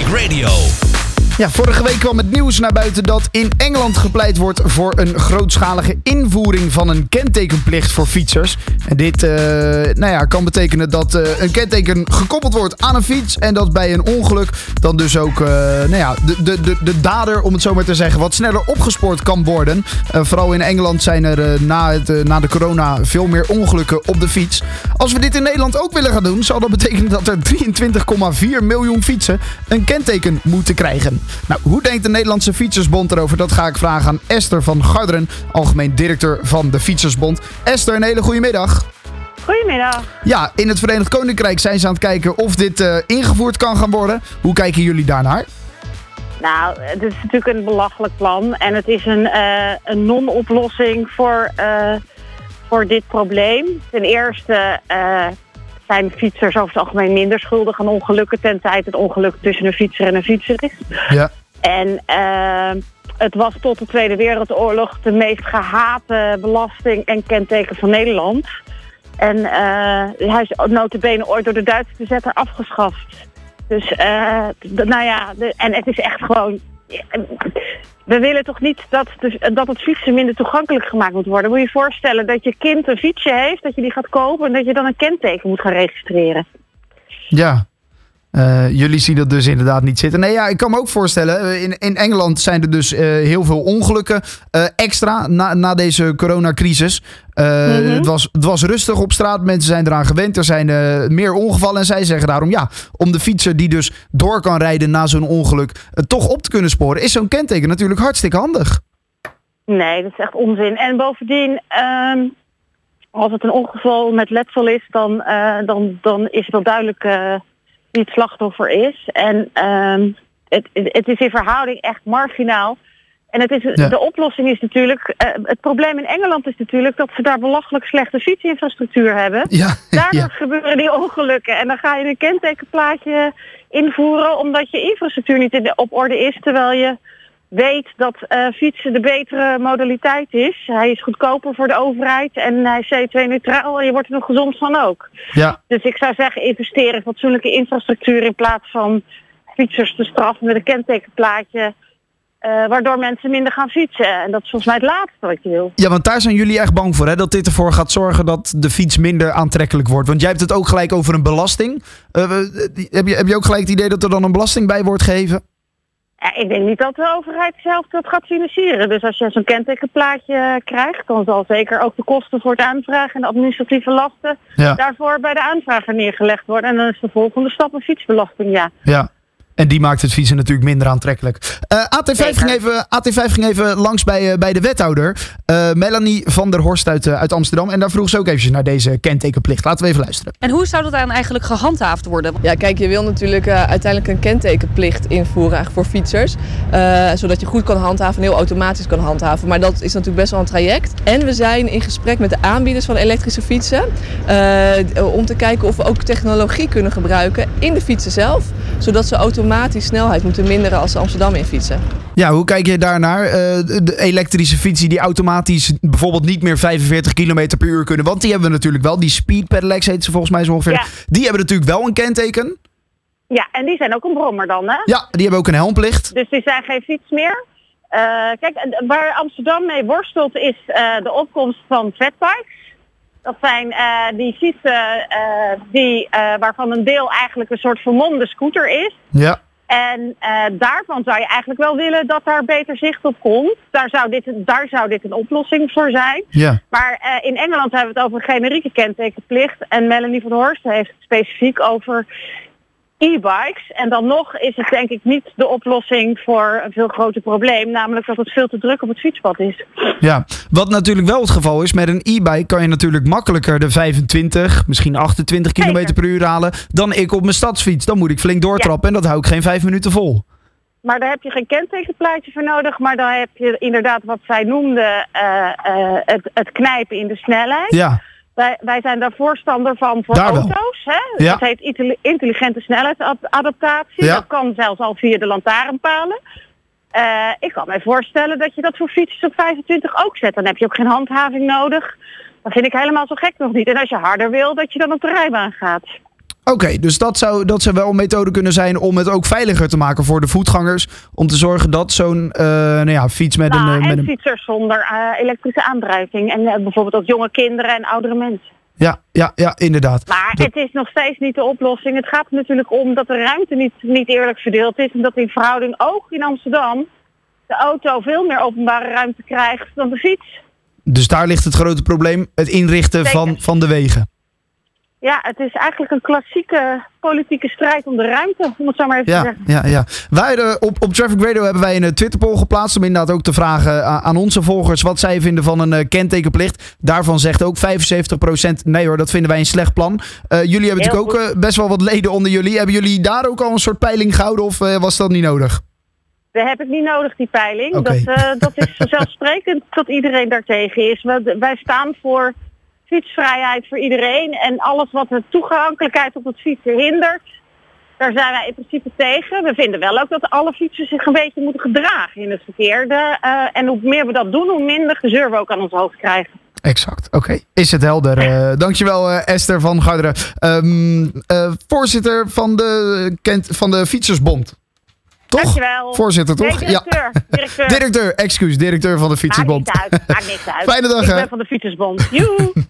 Break Radio. Ja, vorige week kwam het nieuws naar buiten dat in Engeland gepleit wordt voor een grootschalige invoering van een kentekenplicht voor fietsers. En dit eh, nou ja, kan betekenen dat eh, een kenteken gekoppeld wordt aan een fiets en dat bij een ongeluk dan dus ook eh, nou ja, de, de, de, de dader, om het zo maar te zeggen, wat sneller opgespoord kan worden. Vooral in Engeland zijn er na, het, na de corona veel meer ongelukken op de fiets. Als we dit in Nederland ook willen gaan doen, zal dat betekenen dat er 23,4 miljoen fietsen een kenteken moeten krijgen. Nou, hoe denkt de Nederlandse Fietsersbond erover? Dat ga ik vragen aan Esther van Garderen, algemeen directeur van de Fietsersbond. Esther, een hele goede middag. Goedemiddag. Ja, in het Verenigd Koninkrijk zijn ze aan het kijken of dit eh, ingevoerd kan gaan worden. Hoe kijken jullie daarnaar? Nou, het is natuurlijk een belachelijk plan en het is een, eh, een non-oplossing voor, eh, voor dit probleem. Ten eerste zijn fietsers over het algemeen minder schuldig aan ongelukken, tenzij het het ongeluk tussen een fietser en een fietser is. Ja. En eh, het was tot de Tweede Wereldoorlog de meest gehate belasting en kenteken van Nederland. En eh, hij is notabene ooit door de Duitse bezetter afgeschaft. Dus, eh, nou ja, de- en het is echt gewoon... We willen toch niet dat, dat het fietsen minder toegankelijk gemaakt moet worden. Moet je je voorstellen dat je kind een fietsje heeft, dat je die gaat kopen... en dat je dan een kenteken moet gaan registreren. Ja. Eh, jullie zien dat dus inderdaad niet zitten. Nee, ja, ik kan me ook voorstellen. eh, In, in Engeland zijn er dus eh, heel veel ongelukken extra na, na deze coronacrisis. Mhm. het, was, het was rustig op straat. Mensen zijn eraan gewend. Er zijn meer ongevallen. En zij zeggen daarom ja, om de fietser die dus door kan rijden na zo'n ongeluk toch op te kunnen sporen, is zo'n kenteken natuurlijk hartstikke handig. Nee, dat is echt onzin. En bovendien, ehm, als het een ongeval met letsel is, dan, dan, dan is het wel duidelijk wie het slachtoffer is. En ehm, het, het is in verhouding echt marginaal. En het is, Ja. de oplossing is natuurlijk, eh, het probleem in Engeland is natuurlijk dat ze daar belachelijk slechte fietsinfrastructuur hebben. Ja, Daardoor ja. gebeuren die ongelukken. En dan ga je een kentekenplaatje invoeren omdat je infrastructuur niet in de, op orde is. Terwijl je weet dat eh, fietsen de betere modaliteit is. Hij is goedkoper voor de overheid en hij is CO2-neutraal en je wordt er nog gezond van ook. ja. Dus ik zou zeggen investeer in fatsoenlijke infrastructuur in plaats van fietsers te straffen met een kentekenplaatje. eh, waardoor mensen minder gaan fietsen. En dat is volgens mij het laatste wat je wil. Ja, want daar zijn jullie echt bang voor, hè? Dat dit ervoor gaat zorgen dat de fiets minder aantrekkelijk wordt. Want jij hebt het ook gelijk over een belasting. Eh, heb, je, heb je ook gelijk het idee dat er dan een belasting bij wordt gegeven? Ja, ik denk niet dat de overheid zelf dat gaat financieren. Dus als je zo'n kentekenplaatje eh, krijgt, dan zal zeker ook de kosten voor het aanvragen en de administratieve lasten Ja. daarvoor bij de aanvrager neergelegd worden. En dan is de volgende stap een fietsbelasting, ja. Ja. En die maakt het fietsen natuurlijk minder aantrekkelijk. Eh, AT5, Zeker. ging even, AT5 ging even langs bij, eh, bij de wethouder. eh, Melanie van der Horst uit, uit Amsterdam. En daar vroeg ze ook eventjes naar deze kentekenplicht. Laten we even luisteren. En hoe zou dat dan eigenlijk gehandhaafd worden? Ja, kijk, je wil natuurlijk eh, uiteindelijk een kentekenplicht invoeren eigenlijk voor fietsers. eh, zodat je goed kan handhaven en heel automatisch kan handhaven. Maar dat is natuurlijk best wel een traject. En we zijn in gesprek met de aanbieders van elektrische fietsen. eh, om te kijken of we ook technologie kunnen gebruiken in de fietsen zelf. Zodat ze automatisch snelheid moeten minderen als ze Amsterdam in fietsen. Ja, hoe kijk je daarnaar? Eh, de, elektrische fietsen die automatisch bijvoorbeeld niet meer 45 km per uur kunnen. Want die hebben we natuurlijk wel. Die speed pedelecs heet ze volgens mij zo ongeveer. Ja. Die hebben natuurlijk wel een kenteken. Ja, en die zijn ook een brommer dan, hè? Ja, die hebben ook een helmplicht. Dus die zijn geen fiets meer. Eh, kijk, waar Amsterdam mee worstelt is eh, de opkomst van fatbikes. Dat zijn eh, die fietsen eh, die, eh, waarvan een deel eigenlijk een soort vermomde scooter is. Ja. En daarvan zou je eigenlijk wel willen dat daar beter zicht op komt. Daar zou dit, daar zou dit een oplossing voor zijn. Ja. Maar in Engeland hebben we het over een generieke kentekenplicht. En Melanie van Horst heeft het specifiek over e-bikes. En dan nog is het denk ik niet de oplossing voor een veel groter probleem. Namelijk dat het veel te druk op het fietspad is. Ja, wat natuurlijk wel het geval is, met een e-bike kan je natuurlijk makkelijker de 25, misschien 28 km per uur halen dan ik op mijn stadsfiets. Dan moet ik flink doortrappen en dat hou ik geen vijf minuten vol. Maar daar heb je geen kentekenplaatje voor nodig. Maar dan heb je inderdaad wat zij noemde eh, eh, het, het knijpen in de snelheid. Ja, Wij, wij zijn daar voorstander van voor Daar auto's. Hè? Ja. Dat heet intelli- intelligente snelheidsadaptatie. Ja. Dat kan zelfs al via de lantaarnpalen. Eh, ik kan mij voorstellen dat je dat voor fietsers op 25 ook zet. Dan heb je ook geen handhaving nodig. Dat vind ik helemaal zo gek nog niet. En als je harder wil, dat je dan op de rijbaan gaat. Oké, dus dat zou, dat zou wel een methode kunnen zijn om het ook veiliger te maken voor de voetgangers. Om te zorgen dat zo'n eh, nou ja, fiets met Nou, een... eh, met en een fietsers zonder eh, elektrische aandrijving. En bijvoorbeeld ook jonge kinderen en oudere mensen. ja, ja, ja, inderdaad. Maar Dat- het is nog steeds niet de oplossing. Het gaat natuurlijk om dat de ruimte niet, niet eerlijk verdeeld is. En dat in verhouding ook in Amsterdam de auto veel meer openbare ruimte krijgt dan de fiets. Dus daar ligt het grote probleem, het inrichten Zeker. van, van de wegen. Ja, het is eigenlijk een klassieke politieke strijd om de ruimte, om het zo maar even te Ja, zeggen. ja, ja. Wij eh, op, op Traffic Radio hebben wij een eh, Twitter-poll geplaatst. Om inderdaad ook te vragen aan, aan onze volgers wat zij vinden van een eh, kentekenplicht. Daarvan zegt ook 75% nee hoor, dat vinden wij een slecht plan. Eh, jullie hebben Heel natuurlijk ook eh, best wel wat leden onder jullie. Hebben jullie daar ook al een soort peiling gehouden of eh, was dat niet nodig? Dat heb ik niet nodig, die peiling. Dat, eh, dat is vanzelfsprekend dat iedereen daartegen is. Wij staan voor fietsvrijheid voor iedereen. En alles wat de toegankelijkheid op het fietsen hindert, daar zijn wij in principe tegen. We vinden wel ook dat alle fietsers zich een beetje moeten gedragen in het verkeer. De, eh, en hoe meer we dat doen, hoe minder gezeur we ook aan ons hoofd krijgen. Exact, oké. Is het helder. Eh, dankjewel eh, Esther van Garderen. Ehm, eh, voorzitter van de, Kent, van de Fietsersbond. Toch? Dankjewel. Voorzitter, Nee, toch? Ja. directeur. Directeur. Directeur, excuus, directeur van de Maakt Fietsersbond. niks uit. Maakt niks uit. Fijne dag, Ik hè. ben van de Fietsersbond. Joe.